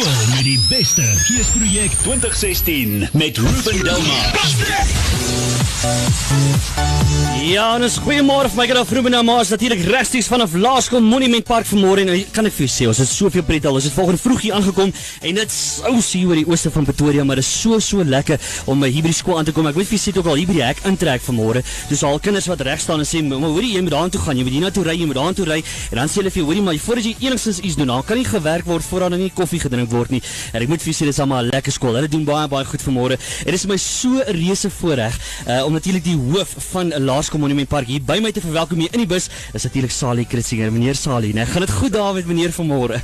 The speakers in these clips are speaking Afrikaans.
skool met die beste geesprojek 2016 met Ruben Delmas. Ja, en is goeiemôre vir my graaf Ruben Delmas natuurlik regstreeks vanaf Laerskool Monument Park vanmôre en kan ek vir jou sê ons het soveel pret al. Ons het vanoggend vroeg hier aangekom en dit sou sien oor die ooste van Pretoria, maar dit is so so lekker om hier by die skool aan te kom. Ek weet jy sit ook al hier by die hek intrek vanmôre. Dis al kinders wat reg staan en sê, "Maar hoorie, jy moet daartoe gaan. Jy moet hiernatoe ry, jy moet daartoe ry." En dan sê hulle vir jou, "Hoorie, maar voordat jy enigstens iets doen, dan kan nie gewerk word voordat daar nie koffie gedrink word nie." En ek moet vir julle sê dis almal 'n lekker skool. Hulle doen baie baie goed vanmôre. En dit is my so 'n reuse voorreg uh, om natuurlik die hoof van Laerskool Monument Park hier by my te verwelkom hier in die bus. Is natuurlik Salie Kritzinger. Meneer Salie, nee, gaan dit goed daar met meneer vanmôre?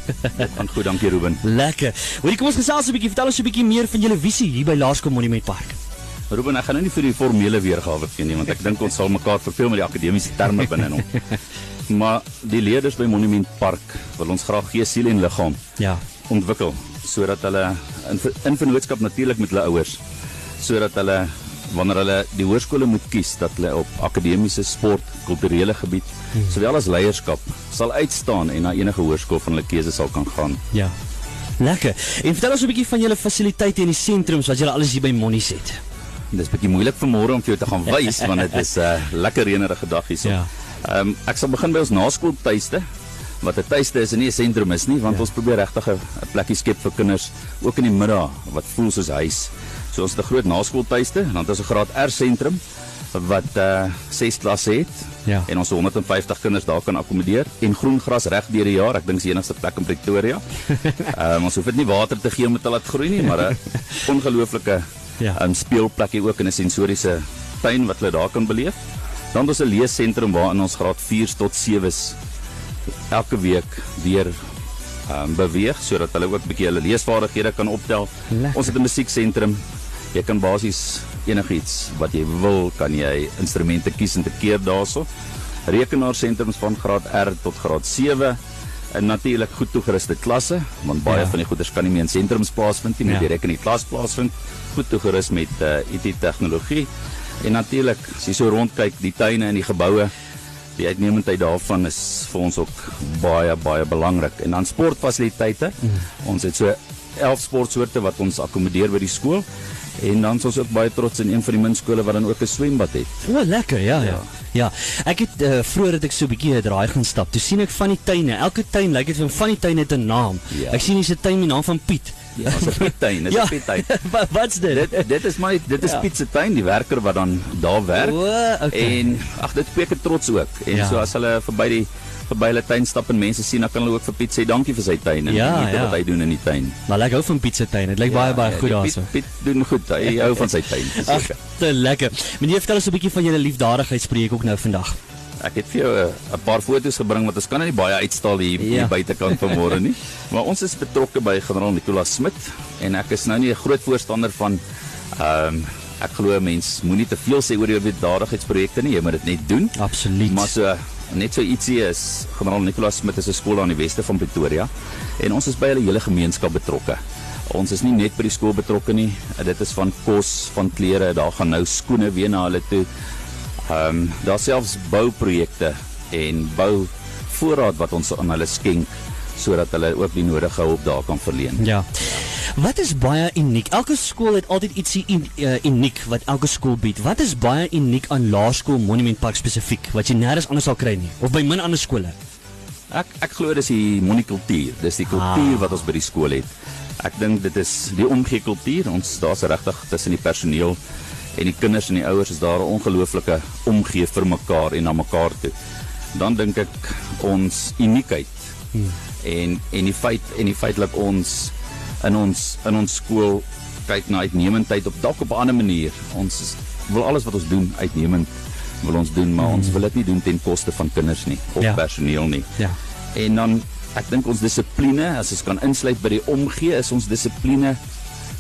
Gaan goed, dankie Ruben. lekker. Hoorie, kom ons gesels 'n bietjie. Vertel ons 'n bietjie meer van julle visie hier by Laerskool Monument Park. Ruben, ek gaan nou nie vir die formele weergawe gee nie, want ek dink ons sal mekaar verveel met die akademiese terme binne hom. Maar die leerders by Monument Park wil ons graag gees, siel en liggaam Ja. ontwikkel sodat hulle in in vennootskap natuurlik met hulle ouers sodat hulle wanneer hulle die hoërskole moet kies dat hulle op akademiese, sport, kulturele gebied hmm. sowel as leierskap sal uitstaan en na enige hoërskool van hulle keuse sal kan gaan. Ja. Lekker. En vertel ons 'n bietjie van julle fasiliteite en die sentrums wat julle alles hier by Monies het. Dis bietjie moeilik vir môre om vir jou te gaan wys want dit is 'n uh, lekker reënerige dag hierso. Ja. Ehm um, ek sal begin by ons naskooltuiste wat 'n tuiste is en nie 'n sentrum is nie want Ja. ons probeer regtig 'n 'n plekkie skep vir kinders ook in die middag wat voel soos huis. So ons het 'n groot naskooltuiste en dan het ons 'n graad R sentrum wat uh 6 klasse het Ja. en ons 150 kinders daar kan akkommodeer en groen gras reg deur die jaar. Ek dink dis die enigste plek in Pretoria. Ehm um, ons hoef dit nie water te gee om dit te laat groei nie, maar 'n ongelooflike Ja. um, speelplekkie ook in 'n sensoriese tuin wat hulle daar kan beleef. Dan het ons 'n leessentrum waarin ons graad 4 tot 7s elke week weer um, beweeg sodat hulle ook 'n bietjie hulle leesvaardighede kan optel. Lekker. Ons het 'n musieksentrum. Jy kan basies enigiets wat jy wil, kan jy instrumente kies en te keer daarso. Rekenaarsentrums van graad R tot graad 7 en natuurlik goed toegeruste klasse want baie Ja. van die goeders kan nie meer in sentrums plaasvind nie, moet Ja. direk in die klas plaasvind. Goed toegerus met uh, IT tegnologie en natuurlik as jy so rondkyk, die tuine en die geboue, die uitnemendheid daarvan is vir ons ook baie baie belangrik. En dan sportfasiliteite. Mm. Ons het so 11 sportsoorte wat ons akkommodeer by die skool. En dan is ons ook baie trots in een van die min skole wat dan ook 'n swembad het. O, lekker, ja, ja. Ja, ek het uh, vroeër het ek so 'n bietjie 'n draai gaan stap. Toe sien ek van die tuine. Elke tuin lyk dit van die tuine het 'n naam. Ja. Ek sien hier's 'n tuin met die naam van Piet. Ja, het 'n piettuin, dit is 'n piettuin. Wat wat's dit? Dit dit is my dit is Ja. ja. Piet se tuin, die werker wat dan daar werk. O, okay. En ag dit spreek ek trots ook. En Ja. ja. so as hulle verby die verby hulle tuin stap en mense sien, dan kan hulle ook vir Piet sê dankie vir sy tuin en Ja, ja. wat hy doen in die tuin. Maar ek hou van Piet se tuin. Dit lyk baie baie goed die daarso. Piet, Piet doen goed. Hy hou van sy tuin. Ag, te lekker. Meneer, vertel ons 'n bietjie van julle liefdadigheidsprojek ook nou vandag. Ek het vir jou 'n 'n paar foto's gebring want ons kan nou nie baie uitstal hier, Ja. hier buitekant vanmôre nie. Maar ons is betrokke by generaal Nicolas Smit en ek is nou nie 'n groot voorstander van ehm um, ek glo mens moenie te veel sê oor jou liefdadigheidsprojekte nie, jy moet dit net doen. Absoluut. Maar so net so ietsie is generaal Nicolas Smit is 'n skool aan die weste van Pretoria en ons is by hulle hele gemeenskap betrokke. Ons is nie net by die skool betrokke nie. Dit is van kos, van klere, daar gaan nou skoene weer na hulle toe. Ehm um, daar selfs bouprojekte en bou voorraad wat ons aan hulle skenk sodat hulle ook die nodige hulp daar kan verleen. Ja. Wat is baie uniek? Elke skool het altyd ietsie un, uh, uniek wat elke skool bied. Wat is baie uniek aan Laerskool Monument Park spesifiek wat jy nêrens anders sal kry nie of by min ander skole? Ek ek glo dis die monikultuur. Dis die kultuur Ah. wat ons by die skool het. Ek dink dit is die omgee kultuur. Ons daar's regtig tussen die personeel en die kinders en die ouers is daar 'n ongelooflike omgee vir mekaar en na mekaar toe. Dan dink ek ons uniekheid hmm. en en die feit en die feit dat ons in ons in ons skool kyk na uitnemendheid op dalk op 'n ander manier. Ons is, wil alles wat ons doen uitnemend wil ons doen, maar hmm. ons wil dit nie doen ten koste van kinders nie of ja. personeel nie. Ja. En dan ek dink ons dissipline, as ons kan insluit by die omgee, is ons dissipline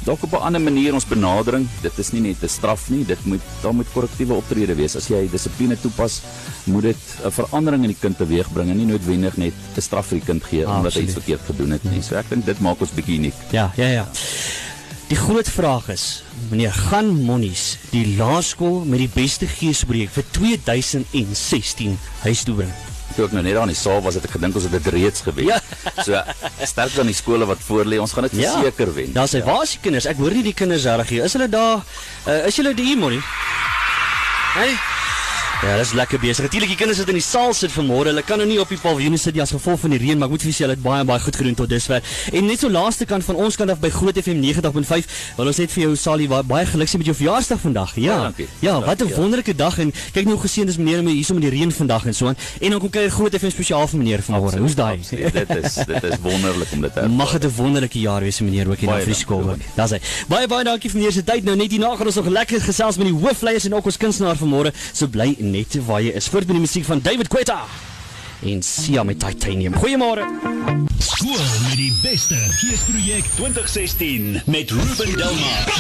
dalk op 'n ander manier ons benadering. Dit is nie net 'n straf nie, dit moet daar moet korrektiewe optrede wees. As jy dissipline toepas, moet dit 'n verandering in die kind teweegbring en nie noodwendig net 'n straf vir die kind gee omdat hy Absoluut. iets verkeerd gedoen het nie. So ek dink dit maak ons bietjie uniek. Ja, ja, ja. Die groot vraag is, meneer, gaan Monies die laerskool met die beste geesprojek vir 2016 huis toe bring? Toe ek nou net daar in die saal was, het ek gedink ons het dit reeds gewen. Ja. So sterk dan die skole wat voor lê, ons gaan dit verseker wen. Daar sê, waar is die kinders? Ek hoor nie die kinders reg hier. Is hulle daar? Uh, is julle die Monnie? Hey. Ja, dis lekker besig. Natuurlik die kinders wat in die saal sit vanmôre, hulle kan nou nie op die paviljoen sit nie as gevolg van die reën, maar ek moet vir julle sê het baie baie goed gedoen tot dusver. En net so laaste kant van ons kant af by Groot FM 90.5, wil ons net vir jou Sali baie, geluk sê met jou verjaarsdag vandag. Ja. Dankie. Ja, wat 'n ja. wonderlike dag en kyk nou geseën is meneer met hierso met die reën vandag en so aan. En dan kom kyk Groot FM spesiaal vir meneer vanmôre. Hoe's daai? Dit is dit is wonderlik om dit te Mag dit 'n wonderlike jaar wees meneer ook hier vir die skool Daar's hy. Baie baie dankie vir meneer se tyd. Nou net hierna gaan ons nog lekker gesels met die hoofleiers en ook ons kunstenaar vanmôre. So bly net waar jy is. Voort met die musiek van David Quetta en Sia met Titanium. Goeiemôre. Skool met die beste geesprojek 2016 met Ruben Delmar.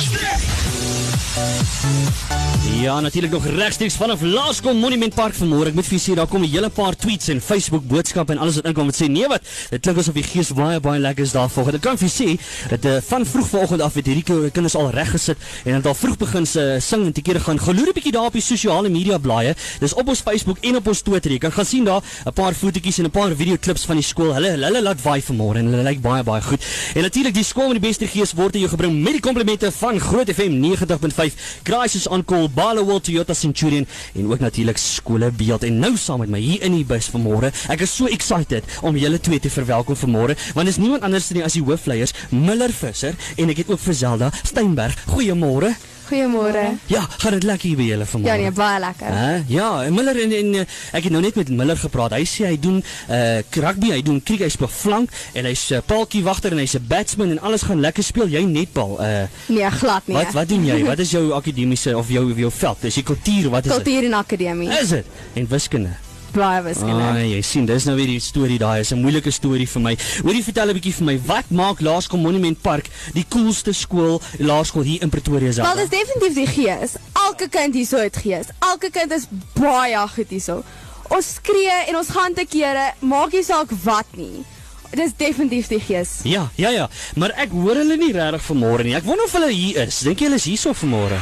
Ja, natuurlik nog regstreeks vanaf Laerskool Monument Park vanmôre. Ek moet vir julle sê daar kom 'n hele paar tweets en Facebook boodskappe en alles wat inkom wat sê nee wat. Dit klink asof die gees baie baie lekker is daar volgens. Ek kan vir julle sê dat uh, van vroeg vanoggend af het hierdie ki- kinders al reg gesit en het al vroeg begin uh, sing en te kere gaan. Geloer 'n bietjie daar op die sosiale media blaaie. Dis op ons Facebook en op ons Twitter. Jy kan gaan sien daar 'n paar fotootjies en 'n paar videoklips van die skool. Hulle hulle laat vaai vanmôre en hulle lyk baie baie goed. En natuurlik die skool met die beste gees word aan jou gebring met die komplimente van Groot FM 90.5. Crisis on Call, Barloworld Toyota Centurion en ook natuurlik skole beeld en nou saam met my hier in die bus vanmôre. Ek is so excited om julle twee te verwelkom vanmôre want dis niemand anders nie as die hoofleiers Miller Visser en ek het ook vir Zelda Steinberg. Goeiemôre. Goeiemôre. Ja, gaan dit lekker hier by julle vanmôre? Ja nee, baie lekker. Hè? Ja, en Miller en, en eh, ek het nou net met Miller gepraat. Hy sê hy doen uh rugby, hy doen cricket, hy speel flank en hy's 'n uh, paaltjie wagter en hy's 'n batsman en alles gaan lekker speel. Jy netbal. Uh Nee, glad nie. wat wat doen jy? Wat is jou akademiese of jou jou veld? Is jy kultuur? Wat is dit? Kultuur en akademie. Is dit? En wiskunde. Baie wiskunde. Ah, jy sien, dis nou weer die storie daai. Is 'n moeilike storie vir my. Hoorie, vertel 'n bietjie vir my. Wat maak Laerskool Monument Park die coolste skool laerskool hier in Pretoria se? Wel, dis definitief die gees. Elke kind hierso het gees. Elke kind is baie goed hierso. Ons skree en ons gaan te kere, maak nie saak wat nie. Dis definitief die gees. Ja, ja, ja. Maar ek hoor hulle nie regtig vanmôre nie. Ek wonder of hulle hier is. Dink jy hulle is hierso vanmôre?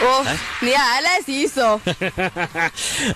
Of nee, hulle is hierso.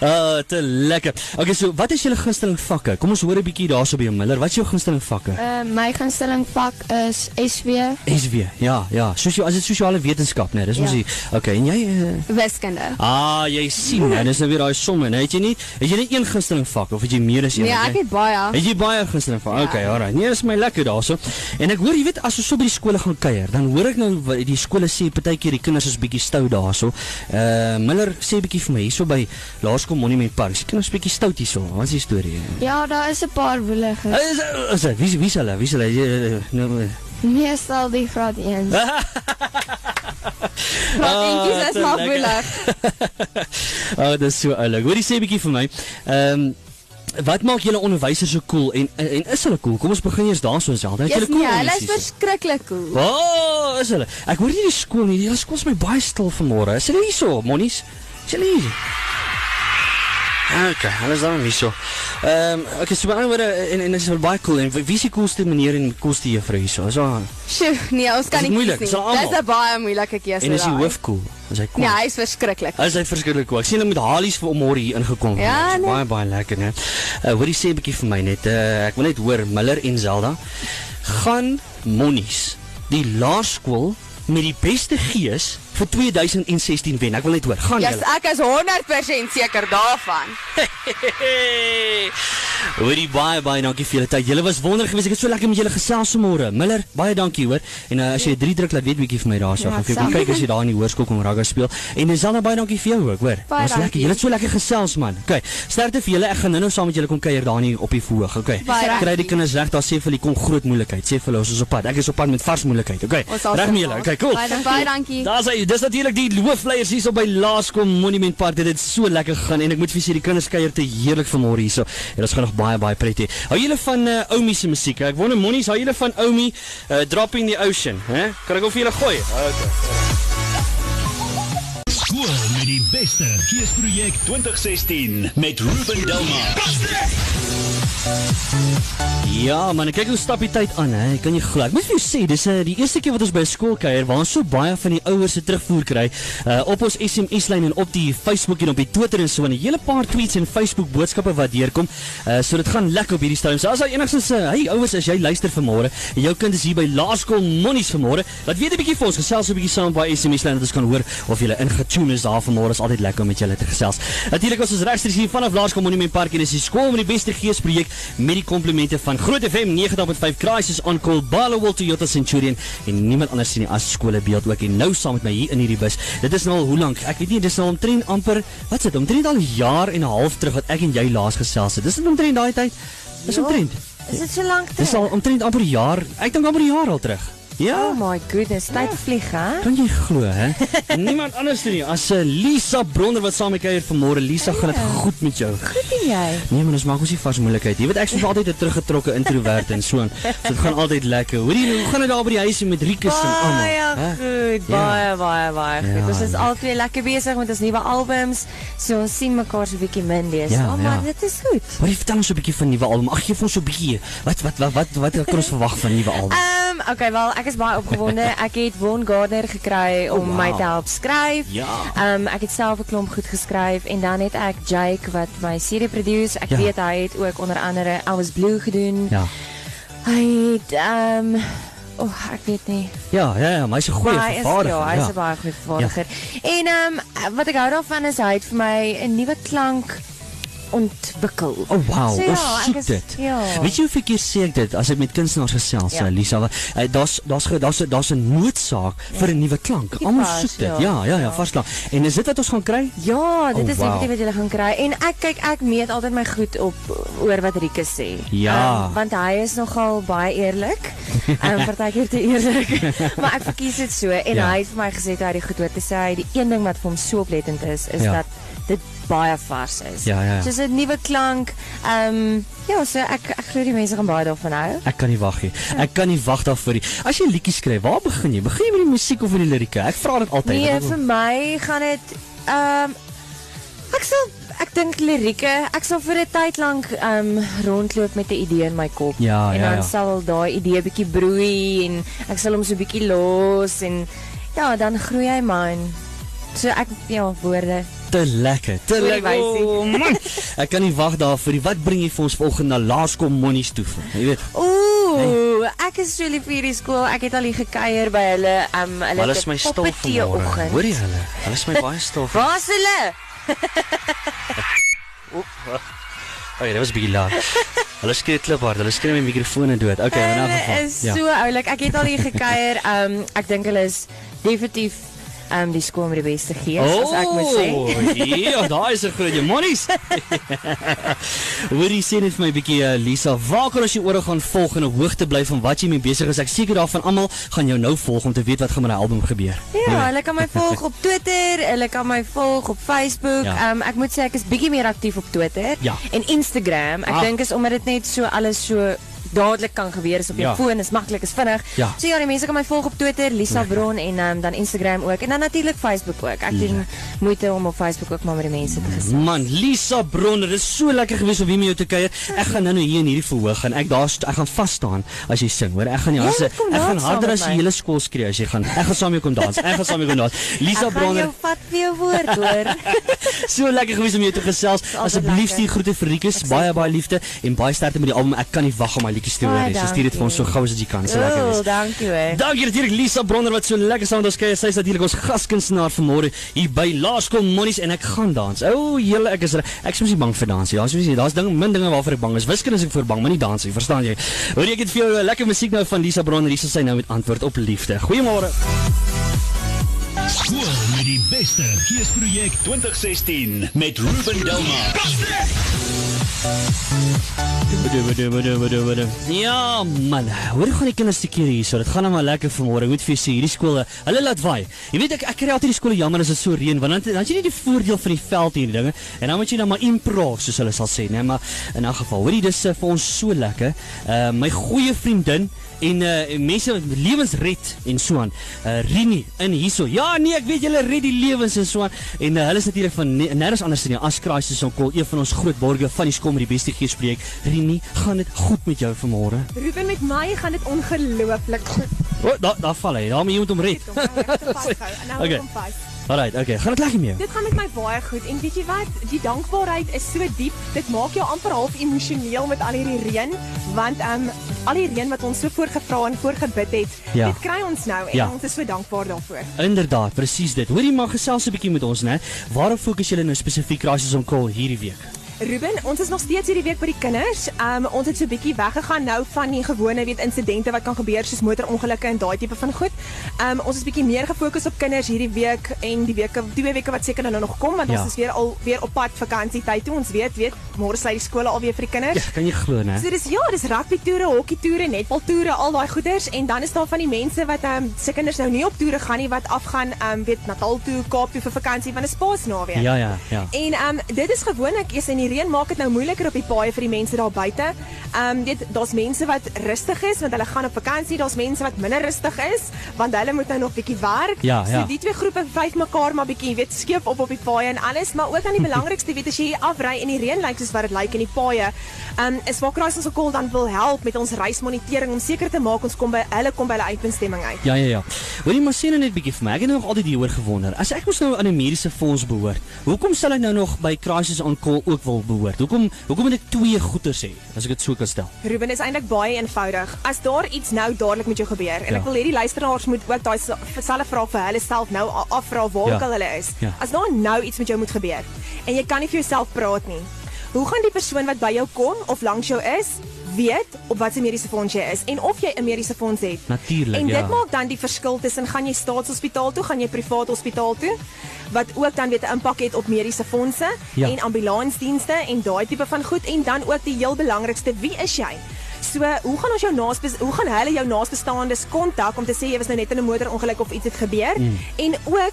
Ah, te lekker. Okay, so wat is julle gunsteling vakke? Kom ons hoor 'n bietjie daarso by Miller. Wat is jou gunsteling vakke? Uh, my gunsteling vak is SW. SW. Ja, ja. Sosio as dit sosiale wetenskap, né? Nee, dis Ja. ons hier. Okay, en jy uh, Wiskunde. Ah, jy sien, hè, dis nou weer daai somme, né? Het jy nie het jy net een gunsteling vak of het jy meer as een? Nee, Het ek het baie. Het jy baie gunsteling vak? Okay, alright. Nee, dis my lekker daarso. En ek hoor jy weet as ons so by die skole gaan kuier, dan hoor ek nou wat die skole sê partykeer die kinders is bietjie stout daarso. Uh Miller sê bietjie vir my hierso by Laerskool Monument Park. Die kinders bietjie stout hierso. Wat is die storie? Ja, daar is 'n paar woelige. Is is dit wie wie is hulle? Wie is hulle? Jy, Nou Meestal die graad 1. Praatjies Ah, is maar. Ah, oh, dis so oulik. Hoorie sê bietjie vir my. Ehm Wat maak julle onderwysers so cool en en is hulle cool? Kom ons begin eers daarso self. Het Yes, julle cool? nee, hulle is verskriklik cool. Wow, is hulle. Ek hoor nie die skool nie. Die skool is my baie stil vanmôre. Is hulle hier so, monnies? Is hulle hier? Okay, hulle is dan nie so. Ehm, um, okay, so maar en en dit is wel baie cool. En wie is die coolste meneer en coolste juffrou hier so? Is daar Sjoe, nee, ons kan nie moeilik? kies Is nie. hulle almal? Dis 'n baie moeilike keuse. en is die hoof cool? Is hy cool? Nee, hy is verskriklik. Hy is verskriklik cool. Ek sien hom met halies vir môre hier ingekom. Ja, Dis nee. Baie baie lekker, né? Uh, hoorie sê 'n bietjie vir my net. Uh, ek wil net hoor Miller en Zelda gaan Monnies die laerskool met die beste gees vir 2016 wen. Ek wil net hoor. Gaan Ja, julle? ek is 100% seker daarvan. Hoorie baie baie dankie vir julle tyd. Julle was wonderlik geweest. Ek het so lekker met julle gesels vanmôre. Miller, baie dankie hoor. En uh, as jy 'n drie druk laat weet bietjie vir my daarso. Ja, Ek wil kyk as jy daar in die hoërskool kom rugby speel. En dis dan baie dankie vir jou ook, hoor. Was lekker. dankie. Julle het so lekker gesels man. Okay. Sterkte vir julle. Ek gaan nou-nou saam met julle kom kuier daar nie op die verhoog. Okay. Kry die kinders reg. Daar sê vir hulle kom groot moeilikheid. Sê vir hulle ons is op pad. Ek is op pad met vars moeilikheid. Okay. Reg met julle. Okay, cool. Baie. Baie dankie. Daar's hy. Dis natuurlik die hoofleiers hierso by Laerskool Monument Park. Dit het so lekker gegaan en ek moet vir julle sê die kinders kuier te heerlik vanmôre hierso. En ons gaan nog baie baie pret hê. Hou julle van uh, Oumi se musiek? Ek wonder Monnies, hou julle van Oumi uh, Dropping the Ocean, hè? Kan ek hom vir julle gooi? Okay. Skool met die beste geesprojek 2016 met Ruben Delmar. Ja, man, kyk hoe stap die tyd aan, hè. Kan jy glo? Ek moet vir jou sê, dis uh, die eerste keer wat ons by skool kuier waar ons so baie van die ouers se terugvoer kry uh, op ons SMS lyn en op die Facebook en op die Twitter en so 'n hele paar tweets en Facebook boodskappe wat deurkom. Uh, so dit gaan lekker op hierdie stadium. So as jy enigstens uh, hey ouers, as jy luister vanmôre en jou kind is hier by Laerskool Monnies vanmôre, laat weet 'n bietjie vir ons gesels 'n bietjie saam by SMS lyn dat ons kan hoor of jy ingetune is daar vanmôre. Is altyd lekker om met julle te gesels. Natuurlik is ons regstreeks hier vanaf Laerskool Monument Park en dis die skool met die beste geesprojek met die komplimente van Groot FM 90.5 Crisis on Call Barlow Toyota Centurion en niemand anders sien nie as skole beeld ook en nou saam met my hier in hierdie bus. Dit is nou al hoe lank? Ek weet nie, dis nou omtrent amper wat sit omtrent al 'n jaar en 'n half terug wat ek en jy laas gesels het. Dis dit omtrent daai tyd. Dis Ja. omtrent. Is dit so lank terug? Dis al omtrent amper 'n jaar. Ek dink amper 'n jaar al terug. Ja. Oh my goodness, tyd vlieg, hè? Kan jy glo, hè? Niemand anders doen nie as 'n Lisa Bronder wat saam met kuier vanmôre. Lisa, gaan dit goed met jou? Goed en jy? Nee, maar ons maak ons nie vas moeilikheid. Jy weet ek is altyd 'n teruggetrokke introwert en so aan. So dit gaan altyd lekker. Hoorie, hoe gaan dit daar by die huis met Rikus en almal? Baie hè? goed, Ja. baie baie baie goed. Ja, Ons is ja. albei lekker besig met ons nuwe albums. So ons sien mekaar so 'n bietjie min dees. Ja, oh, maar ja. dit is goed. Maar jy vertel ons 'n bietjie van nuwe album. Ag, gee vir ons so 'n bietjie. Wat wat wat wat wat kan ons verwag van nuwe album? Ehm, um, okay, wel, ek is baie opgewonde. Ek het Von Gardner gekry om Oh, my wow. te help skryf. Ja. Um, ek het self 'n klomp goed geskryf en dan het ek Jake wat my serie produce. Ek Ja. weet hy het ook onder andere Elvis Blue gedoen. Ja. Hy het ehm um, oh, ek weet nie. Ja, ja, ja, maar hy's 'n goeie hy vervaardiger. ja, hy is 'n baie goeie vervaardiger. En ehm um, wat ek hou daarvan is hy het vir my 'n nuwe klank ontwikkel. Oh wow, So ja, ek is- dit. ja. Weet jy hoeveel keer sê ek dit as ek met kunstenaars gesels, Ja. ja. Lisa, wat- eh, daar's daar's daar's daar's 'n noodsaak vir 'n nuwe klank. Die Almal soek dit. ja. Ja, ja, ja. En is dit wat ons gaan kry? Ja, dit Oh, is wow. definitief wat jy gaan kry. En ek kyk ek meet altyd my goed op oor wat Rieke sê. Ja. Um, want hy is nogal baie eerlik. Ehm um, partykeer te eerlik. maar ek verkies dit so en Ja. hy het vir my gesê dat hy goed hoor te sê die een ding wat vir hom so oplettend is is Ja. dat dit baie vars is. Ja, ja, ja. Soos 'n nuwe klank. Ehm um, ja, so ek ek glo die mense gaan baie daarvan hou. Ek kan nie wag nie. Ek kan nie wag daarvoor nie. As jy liedjies skryf, waar begin jy? Begin jy met die musiek of met die lirieke? Ek vra dit altyd. Nee, vir my gaan dit ehm um, ek sal ek dink lirieke, ek sal vir 'n tyd lank ehm um, rondloop met 'n idee in my kop. Ja, en ja, dan ja. sal daai idee bietjie broei en ek sal hom so bietjie los en ja, dan groei hy man. So ek ja, woorde. Te lekker. Te lekker. Oh, man. Ek kan nie wag daarvoor nie. Wat bring jy vir ons volgende na Laerskool Monnies toe? Jy weet. Ooh, ek is so lief vir hierdie skool. Ek het al hier gekuier by hulle um, hulle Hulle is my stil poppetee vanmôre. oggend. Hoor jy hulle? Hulle is my baie stil. Waar is hulle? Okay, dit was 'n bietjie laat. Hulle skree kliphard. Hulle skree my mikrofone dood. Okay, in elk Hulle geval. is so oulik. Ek het al hier gekuier. Um, ek dink hulle is definitief um, die skool met die beste gees as ek moet sê. Oh, ja, daar is 'n groot monies. Hoorie sê net vir my 'n bietjie uh, Lisa, waar kan ons jou ore gaan volg en op hoogte bly van wat jy mee besig is? Ek seker daarvan almal gaan jou nou volg om te weet wat gaan met die album gebeur. Ja, hulle kan my volg op Twitter, hulle kan my volg op Facebook. Ja. Ehm um, ek moet sê ek is bietjie meer aktief op Twitter Ja. en Instagram. Ek Ah. dink is omdat dit net so alles so dadelik kan gebeur is op jou Ja. foon, is maklik, is vinnig. Ja. So ja, die mense kan my volg op Twitter, Lisa Lekker. Bron en um, dan Instagram ook en dan natuurlik Facebook ook. Ek doen moeite om op Facebook ook maar met die mense te gesels. Man, Lisa Bronner, dit is so lekker gewees om hier met jou te kuier. Ek gaan nou nou hier in hierdie verhoog gaan. Ek daar ek gaan vas staan as jy sing, hoor. Ek gaan jou Ja, as ek gaan harder as die hele skool skree as jy gaan. Ek gaan saam met jou kom dans. Ek gaan saam met jou kom dans. Lisa Ek gaan jou vat vir jou woord, hoor. so lekker gewees om jou te gesels. Asseblief lekker. stuur groete vir Rikus. Baie baie liefde en baie sterkte met die album. Ek kan nie wag om my liedjies te hoor Baie nie. So stuur dit vir ons so gou as jy kan. So lekker wees. dankie hoor. Dankie natuurlik Lisa Bronner wat so lekker saam met ons kuier. Sy is natuurlik ons gaskunstenaar vanmôre hier by Laerskool Monnies en ek gaan dans. O, oh, julle, ek is ek is mos nie bang vir dans nie. Daar's mos nie, daar's ding min dinge waarvoor ek bang is. Wiskunde is ek voor bang, maar nie dans nie. Verstaan jy? Hoor ek het vir jou lekker musiek nou van Lisa Bronner. Hier is sy nou met antwoord op liefde. Goeiemôre. Skool met die beste geesprojek 2016 met Ruben Delma. Ja man, hoor gaan die kinders se keer hier so. Dit gaan nou maar lekker vanmôre. Moet vir sê, hierdie skole, hulle laat waai. Jy weet ek ek kry altyd die skole jammer as dit so reën want dan dan jy nie die voordeel van die veld hier en dinge en dan moet jy nou maar improv soos hulle sal sê, né? Maar in elk geval, hoorie dis uh, vir ons so lekker. Uh my goeie vriendin en uh, mense lewens red en so aan. Uh, Rini in hierso. Ja, nee, ek weet julle red die lewens en so aan. En uh, hulle is natuurlik van nêrens anders nie as Crisis on Call, een van ons groot borgers van die Skom met die beste geespreek. Rini, gaan dit goed met jou vanmôre? Ruben met my gaan dit ongelooflik goed. O, oh, daar daar val hy. Daar moet iemand hom red. Hy het hom vasgehou. En nou Okay. okay. hom vas. Alright, okay. Gaan dit lekker met jou? Dit gaan met my baie goed en weet jy wat? Die dankbaarheid is so diep. Dit maak jou amper half emosioneel met al hierdie reën, want ehm um, al die reën wat ons so voorgevra en voorgebid het, Ja. dit kry ons nou en Ja. ons is so dankbaar daarvoor. Inderdaad, presies dit. Hoorie maar gesels 'n bietjie met ons, né? Waarop fokus julle nou spesifiek Crisis on Call hierdie week? Ruben, ons is nog steeds hierdie week by die kinders. Um ons het so bietjie weggegaan nou van die gewone weet insidente wat kan gebeur soos motorongelukke en daai tipe van goed. Um ons is bietjie meer gefokus op kinders hierdie week en die weke twee weke wat seker nou nog kom want Ja. ons is weer al weer op pad vakansietyd toe. Ons weet, weet, môre sluit die skole alweer vir die kinders. Ja, kan jy glo, né? So dis ja, dis rugby toere, hokkie toere, netbal toere, al daai goeders en dan is daar van die mense wat um, se kinders nou nie op toere gaan nie wat afgaan um, weet Natal toe, Kaap toe vir vakansie van 'n spaasnaweek. Ja, ja, ja. En um, dit is gewoonlik is in die reën maak dit nou moeiliker op die paaie vir die mense daar buite. Ehm um, weet daar's mense wat rustig is want hulle gaan op vakansie, daar's mense wat minder rustig is want hulle moet nou nog bietjie werk. Ja, so ja. die twee groepe vyf mekaar maar bietjie weet skeef op op die paaie en alles, maar ook dan die belangrikste weet as jy hier afry en die reën lyk soos wat dit lyk in die paaie. Ehm um, is waar Crisis Call dan wil help met ons reismonitering om seker te maak ons kom by hulle kom by hulle uitbestemming uit. Ja, ja, ja. Hoorie maar sê nou net bietjie vir my. Ek het nog altyd hieroor gewonder. As ek mos nou aan 'n mediese fonds behoort, hoekom sal ek nou nog by Crisis on Call ook wil behoort? Hoekom hoekom moet ek twee goeters hê as ek dit so kan stel? Ruben is eintlik baie eenvoudig. As daar iets nou dadelik met jou gebeur en Ja. ek wil hê die luisteraars moet ook daai selfe vraag vir hulle self nou afvra waar Ja. ook al hulle is. Ja. As daar nou iets met jou moet gebeur en jy kan nie vir jouself praat nie. Hoe gaan die persoon wat by jou kom of langs jou is weet op watter mediese fonds jy is en of jy 'n mediese fonds het? Natuurlik, En dit ja. maak dan die verskil tussen gaan jy staatshospitaal toe, gaan jy privaat hospitaal toe wat ook dan weet 'n impak het op mediese fondse Ja. en ambulansdienste en daai tipe van goed en dan ook die heel belangrikste, wie is jy? So, hoe gaan ons jou naaste hoe gaan hulle jou naastebestaandes kontak om te sê jy was nou net in 'n motorongeluk of iets het gebeur? Mm. En ook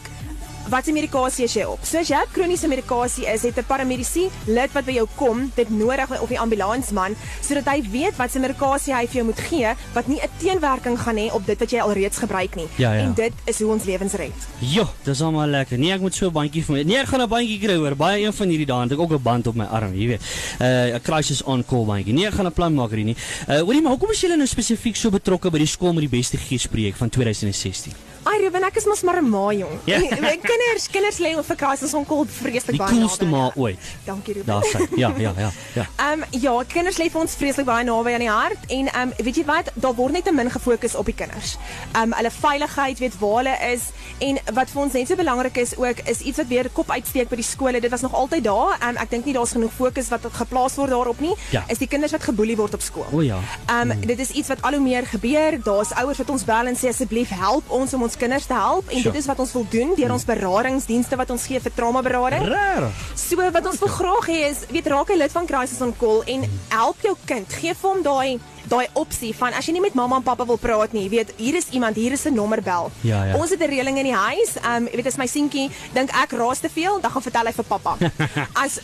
Watse medikasie is jy op? So as jy op kroniese medikasie is, het 'n paramediese lid wat by jou kom, dit nodig of die ambulansman sodat hy weet watse medikasie hy vir jou moet gee wat nie 'n teenwerking gaan hê op dit wat jy alreeds gebruik nie. Ja, ja. En dit is hoe ons lewens red. Jo, dis almal lekker. Nee, ek moet so 'n bandjie vir my. Nee, ek gaan 'n bandjie kry hoor. Baie een van hierdie dae het ek ook 'n band op my arm, jy weet. Uh 'n crisis on call bandjie. Nee, ek gaan 'n plan maak hierdie nie. Uh hoorie maar, hoekom is julle nou spesifiek so betrokke by die skool met die beste geespreek van 2016? Ai Ruben, ek is mos maar 'n ma jong. Ja. My kinders, kinders lê op vir crisis on call vreeslik Die baie coolste naby. ma ooit. Dankie Ruben. Daar sê. Ja, ja, ja, ja. Ehm um, ja, kinders lê vir ons vreeslik baie naby aan die hart en ehm um, weet jy wat, daar word net te min gefokus op die kinders. Ehm um, hulle veiligheid, weet waar hulle is en wat vir ons net so belangrik is ook is iets wat weer kop uitsteek by die skole. Dit was nog altyd daar. Ehm um, ek dink nie daar's genoeg fokus wat geplaas word daarop nie. Ja. Is die kinders wat geboelie word op skool. O ja. Ehm um, dit is iets wat al hoe meer gebeur. Daar's ouers wat ons bel en sê asseblief help ons om ons kinders te help en Sure. dit is wat ons wil doen deur ons beradingsdienste wat ons gee vir trauma berading. So wat ons wil graag hê is weet raak 'n lid van Crisis on Call en help jou kind. Gee vir hom daai daai opsie van as jy nie met mamma en pappa wil praat nie, weet hier is iemand, hier is 'n nommer bel. Ja, ja. Ons het 'n reëling in die huis. Ehm um, weet as my seentjie dink ek raas te veel, dan gaan vertel hy vir pappa. As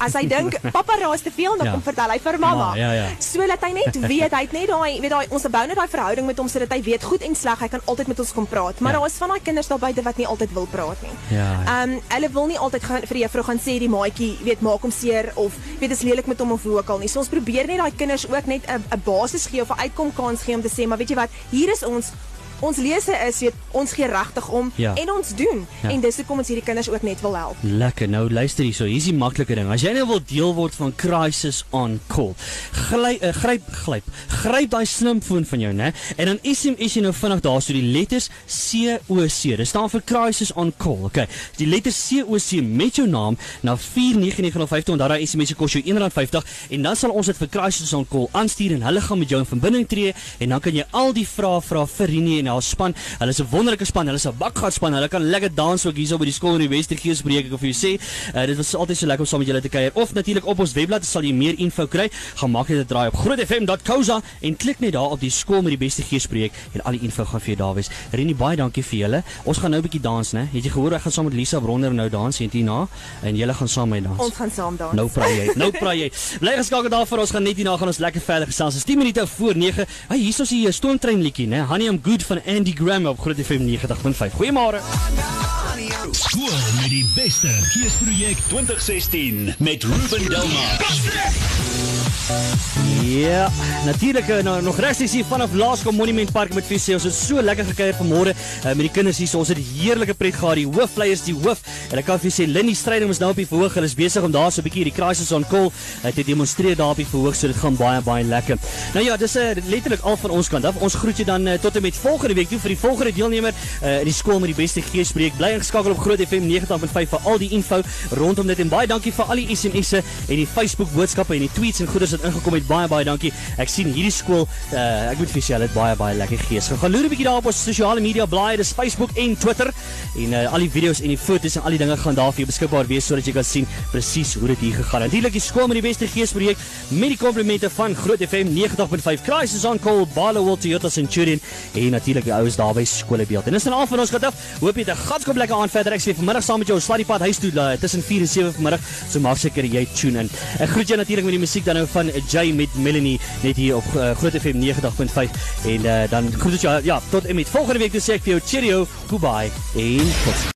as hy dink pappa raas te veel, dan Ja. kom vertel hy vir mamma. Ma, ja, ja. So laat hy net weet, hy het net daai weet daai ons bou net daai verhouding met hom sodat hy weet goed en sleg, hy kan altyd met ons kom praat. Maar Ja. daar is van daai kinders daar buite wat nie altyd wil praat nie. Ja, ja. Ehm um, hulle wil nie altyd gaan vir die juffrou gaan sê die maatjie weet maak hom seer of weet is lelik met hom of hoe ook al nie. So ons probeer net daai kinders ook net 'n 'n basis gee of 'n uitkomkans gee om te sê maar weet jy wat, hier is ons Ons lese is weet ons gee regtig om Ja. en ons doen Ja. en dis hoekom ons hierdie kinders ook net wil help. Lekker. Nou luister hierso, hier's die maklike ding. As jy nou wil deel word van Crisis on Call, gly, uh, gryp glyp. Gryp daai slimfoon van jou, né? En dan SMS jy nou vinnig daar so die letters C O C. Dit staan vir Crisis on Call. Okay. Die letter C O C met jou naam na 49950 en daai SMS se kos jou R1.50 en dan sal ons dit vir Crisis on Call aanstuur en hulle gaan met jou in verbinding tree en dan kan jy al die vrae vra vir Rini en fenomenale span. Hulle is 'n wonderlike span. Hulle is 'n bakgat span. Hulle kan lekker dans ook hierso by die skool in die Westergees breek ek vir jou sê. Uh, dit was altyd so lekker om saam met julle te kuier. Of natuurlik op ons webblad sal jy meer info kry. Gaan maak net 'n draai op grootfm.co.za en klik net daar op die skool met die beste geespreek en al die info gaan vir jou daar wees. Renie baie dankie vir julle. Ons gaan nou 'n bietjie dans, né? Het jy gehoor ek gaan saam met Lisa Bronner nou dans en Tina en julle gaan saam met my dans. Ons gaan saam dans. Nou praai jy. Nou praai jy. Bly geskakel daarvoor. Ons gaan net hierna gaan ons lekker verder gesels. Dis 10 minute voor 9. Hey, hier is ons hier stoomtrein liedjie, né? Honey I'm good van Andy Graham op Groot FM 90.5. Goeiemôre. Skool met die beste geesprojek 2016 met Ruben Delmar. Ja, natuurlik uh, nou, nog regtig hier vanaf Laerskool Monument Park met visie. Ons het so lekker gekuier vanmôre uh, met die kinders hier. So, ons het heerlike pret gehad. Die hoofvleiers, die hoof. En ek kan vir julle sê Lindy Strydom is nou op die verhoog. Hulle is besig om daar so 'n bietjie die crisis on call uh, te demonstreer daar op die verhoog. So dit gaan baie baie lekker. Nou ja, dis uh, letterlik al van ons kant af. Ons groet jou dan uh, tot en met volgende week toe vir die volgende deelnemer uh, in die skool met die beste geespreek. Bly ingeskakel op Groot FM 90.5 vir al die info rondom dit en baie dankie vir al die SMS'e en die Facebook boodskappe en die tweets en goeders wat ingekom het. Baie baie dankie. Ek sien hierdie skool, uh, ek moet vir julle dit baie baie lekker gees. Gaan loer 'n bietjie daar op ons sosiale media blaaie, dis Facebook en Twitter en uh, al die video's en die foto's en al die dinge gaan daar vir jou beskikbaar wees sodat jy kan sien presies hoe dit hier gegaan het. Natuurlik die skool met die beste geesprojek met die komplimente van Groot FM 90.5 Crisis on Call, Barlow Toyota Centurion en natuurlik die ouens daar by skoolbeeld. En dis dan al van ons gehad af. Hoop jy het 'n gatskop lekker aan verder. Ek sê vanmiddag saam met jou slaai die pad huis toe tussen 4 en 7 vanmiddag. So maak seker jy tune in. Ek groet jou natuurlik met die musiek dan nou van Jay met Melanie net hier op uh, Groot FM 90.5 en uh, dan groet ek jou ja tot en met volgende week toe sê ek vir jou cheerio, goodbye en tot